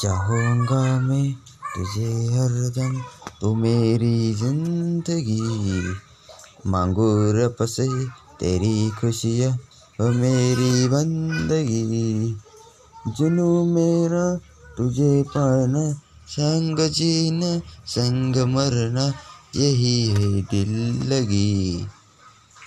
चाहूँगा मैं तुझे हरदम तू मेरी ज़िंदगी। मांगू रब से तेरी खुशियाँ, वो मेरी बंदगी। जुनू मेरा तुझे पाना, संग जीना, संग मरना, यही है दिल लगी।